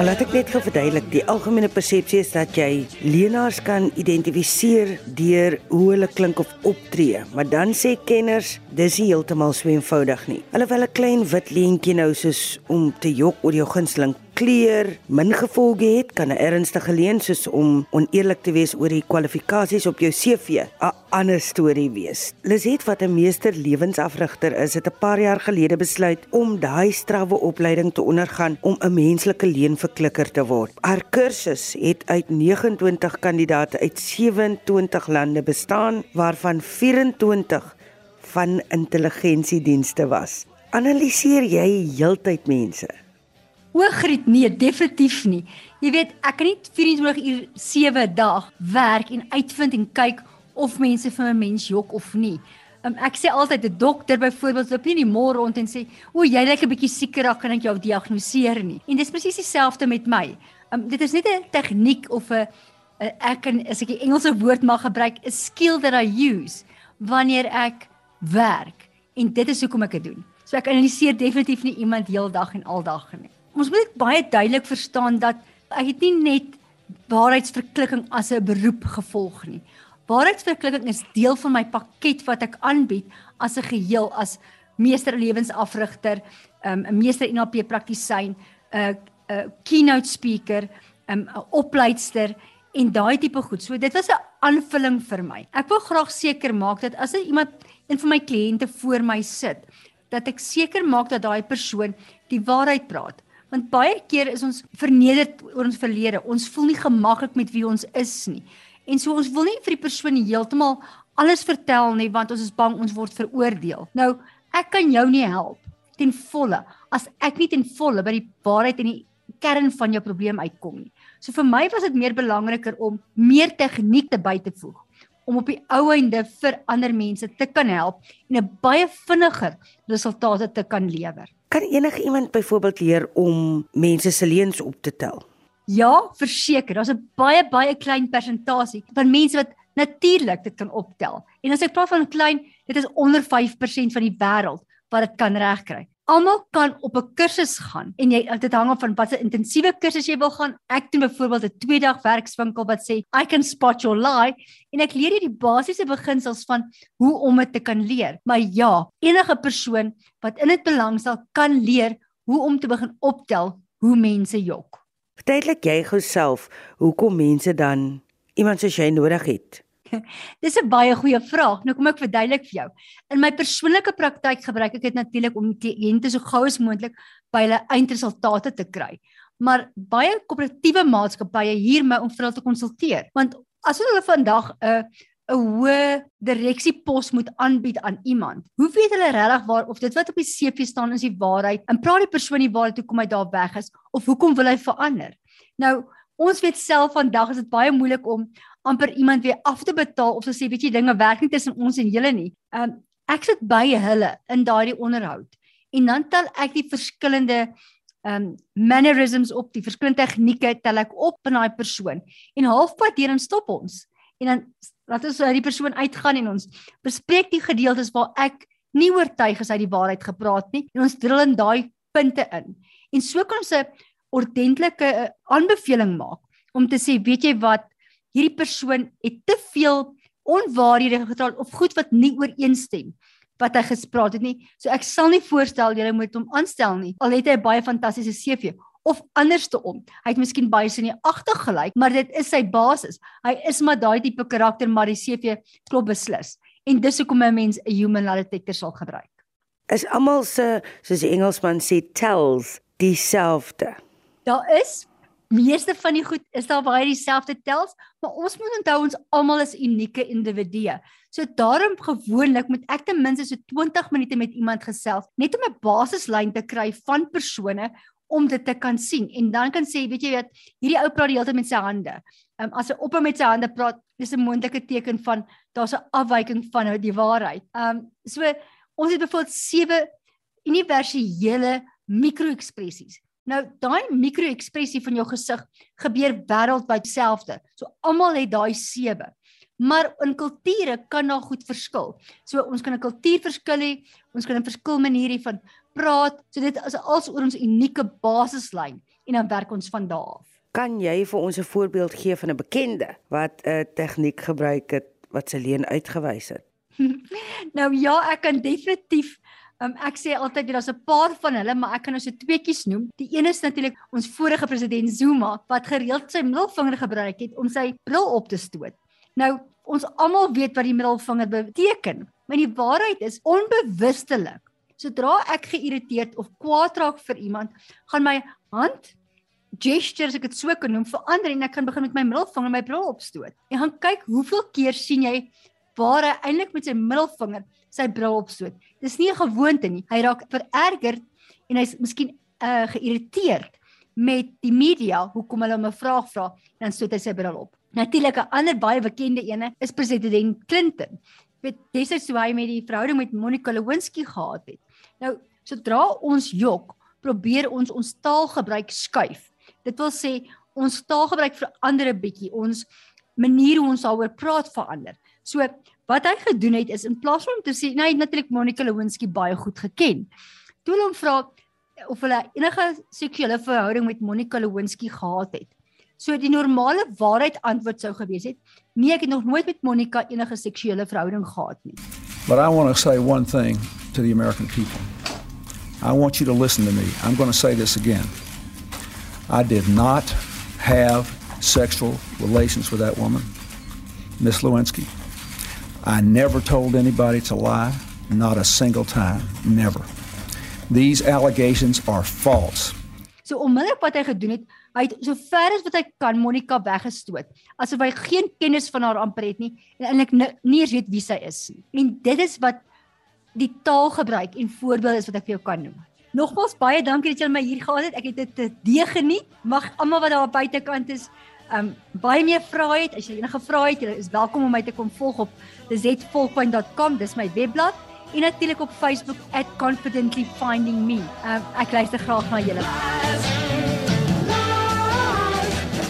Maar laat ek net gou verduidelik, die algemene persepsie is dat jy leenaars kan identifiseer deur hoe hulle klink of optree, maar dan sê kenners, dis nie heeltemal so eenvoudig nie. Wil 'n klein wit leentjie nou soos om te jok oor jou gunsteling kleur min gevolge het, kan 'n ernstige leen soos om oneerlik te wees oor die kwalifikasies op jou CV 'n ander storie wees. Liset wat 'n meester lewensafrigter is, het 'n paar jaar gelede besluit om daai strawwe opleiding te ondergaan om 'n menslike leenverklikker te word. Haar kursus het uit 29 kandidate uit 27 lande bestaan, waarvan 24 van intelligensiedienste was. Analiseer jy heeltyd mense? Oogriet nee, definitief nie. Jy weet, ek kan nie 24 uur 7 dag werk en uitvind en kyk of mense vir 'n mens jok of nie. Um, ek sê altyd 'n dokter byvoorbeeld loop nie in die môre rond en sê, "O, jy lyk 'n bietjie sieker, dan kan ek jou diagnoseer nie." En dis presies dieselfde met my. Um, dit is net 'n tegniek of 'n ek kan as ek die Engelse woord mag gebruik, 'n skill that I use wanneer ek werk. En dit is hoekom ek dit doen. So ek analiseer definitief nie iemand heeldag en aldag nie ons moet baie duidelik verstaan dat ek het nie net waarheidsverklikking as 'n beroep gevolg nie. Waarheidsverklikking is deel van my pakket wat ek aanbied as 'n geheel as meester lewensafrigter, um, 'n meester NLP praktisyn, 'n 'n keynote speaker, um, 'n opleidster en daai tipe goed. So dit was 'n aanvulling vir my. Ek wil graag seker maak dat as iemand een van my kliënte voor my sit, dat ek seker maak dat daai persoon die waarheid praat want baie keer is ons vernederd oor ons verlede. Ons voel nie gemaklik met wie ons is nie. En so ons wil nie vir die persoon heeltemal alles vertel nie want ons is bang ons word veroordeel. Nou, ek kan jou nie help ten volle as ek nie ten volle by die waarheid en die kern van jou probleem uitkom nie. So vir my was dit meer belangriker om meer tegniek te by te voeg om op die ou einde vir ander mense te kan help en 'n baie vinniger resultate te kan lewer. Kan enige iemand byvoorbeeld leer om mense se leuns op te tel? Ja, verseker, daar's 'n baie baie klein persentasie van mense wat natuurlik dit kan optel. En as ek praat van klein, dit is onder 5% van die wêreld wat dit kan regkry almal kan op 'n kursus gaan en jy dit hang af van watter intensiewe kursus jy wil gaan. Ek doen byvoorbeeld 'n 2 dag werkswinkel wat sê I can spot your lie en ek leer jy die basiese beginsels van hoe om dit te kan leer. Maar ja, enige persoon wat in dit belangstel kan leer hoe om te begin optel hoe mense jok. Verduidelik jy gou self hoekom mense dan iemand soos jy nodig het? Dis 'n baie goeie vraag. Nou kom ek verduidelik vir jou. In my persoonlike praktyk gebruik ek dit natuurlik om kliënte so gou as moontlik by hulle eindresultate te kry. Maar baie koöperatiewe maatskappye huur my om vir hulle te konsulteer. Want as hulle vandag 'n 'n hoë direksiepos moet aanbied aan iemand. Hoe weet hulle regtig waar of dit wat op die CV staan is die waarheid? En praat die persoon die waarheid toe kom hy daar weg is of hoekom wil hy verander? Nou, ons weet self vandag is dit baie moeilik om amper iemand weer af te betaal of te sê weet jy dinge werk nie tussen ons en julle nie. Um ek sit by hulle in daardie onderhoud en dan tel ek die verskillende um mannerisms op, die verskillende tegnieke tel ek op in daai persoon en halfpad deur dan stop ons. En dan laat ons uit die persoon uitgaan en ons bespreek die gedeeltes waar ek nie oortuig is hy die waarheid gepraat nie en ons drill in daai punte in. En so kan ons 'n ordentlike eh, aanbeveling maak om te sê weet jy wat hierdie persoon het te veel onwaarhede getraal of goed wat nie ooreenstem wat hy gespreek het nie. So ek sal nie voorstel jy moet hom aanstel nie. Al het hy baie fantastiese CV of andersom. Hy het miskien baie sin nie agtergelyk, maar dit is sy basis. Hy is maar daai tipe karakter, maar die CV klop beslis. En dis hoekom 'n mens 'n human lie detector sal gebruik. Is almal se soos die Engelsman sê tells dieselfde. Daar is meeste van die goed is daar baie dieselfde tels, maar ons moet onthou ons almal is unieke individue. So daarom gewoonlik moet ek ten minste so 20 minute met iemand gesels, net om 'n basislyn te kry van persone om dit te kan sien en dan kan sê, weet jy wat, hierdie ou praat die hele tyd met sy hande. Um, as hy op met sy hande praat, dis 'n moontlike teken van daar's 'n afwyking van die waarheid. Ehm um, so ons het byvoorbeeld sewe universele mikroekspressies Nou daai mikroekspressie van jou gesig gebeur wêreldwyd dieselfde. So almal het daai sewe. Maar in kulture kan daar goed verskil. So ons kan 'n kultuurverskil hê, ons kan 'n verskil maniere van praat. So dit is als oor ons unieke basislyn en dan werk ons van daar af. Kan jy vir ons 'n voorbeeld gee van 'n bekende wat 'n tegniek gebruik het wat sy leen uitgewys het? nou ja, ek kan definitief Um, ek sê altyd daar's 'n paar van hulle, maar ek kan nou so tweeetjies noem. Die een is natuurlik ons vorige president Zuma wat gereeld sy middelvinger gebruik het om sy bril op te stoot. Nou, ons almal weet wat die middelvinger beteken, maar die waarheid is onbewustelik. Sodra ek geïrriteerd of kwaad raak vir iemand, gaan my hand gestures ek dit so kan noem verander en ek kan begin met my middelvinger my bril opstoot. En gaan kyk hoeveel keer sien jy waar hy eintlik met sy middelvinger sy bril opstoot. Dis nie 'n gewoonte nie. Hy raak vererger en hy's miskien uh geïrriteerd met die media hoekom hulle hom 'n vraag vra en dan stoot hy sy bril op. Natuurlik 'n ander baie bekende ene is president Clinton. Weet destyds hoe hy met die verhouding met Monica Lewinsky gehad het. Nou, sodra ons jok, probeer ons ons taalgebruik skuif. Dit wil sê ons taalgebruik verander 'n bietjie. Ons manier hoe ons daaroor praat verander. So wat hy gedoen het is in plaas van om te sê, nou hy het natuurlik Monica Lewinsky baie goed geken. Toe hulle hom vra of hulle enige seksuele verhouding met Monica Lewinsky gehad het. So die normale waarheid antwoord sou gewees het: "Nee, ek het nog nooit met Monica enige seksuele verhouding gehad nie." But I want to say one thing to the American people. I want you to listen to me. I'm going to say this again. I did not have sexual relations with that woman, Miss Lewinsky. I never told anybody to lie, not a single time, never. These allegations are false. So onmiddellik wat hy gedoen het, hy het so ver as wat hy kan Monica weggestoot, asof hy geen kennis van haar amper het nie en eintlik nie eens weet wie sy is nie. En dit is wat die taalgebruik en voorbeeld is wat ek vir jou kan noem. Nogmaals baie dankie dat jy my hier gehad het. Ek het dit te dee geniet. Mag almal wat daar buitekant is um baie meer vrae het, as jy enige vrae het, jy is welkom om my te kom volg op zetvolkpoint.com, dis my webblad en natuurlik op Facebook @confidentlyfindingme. Um ek luister graag na julle.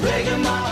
Breaking my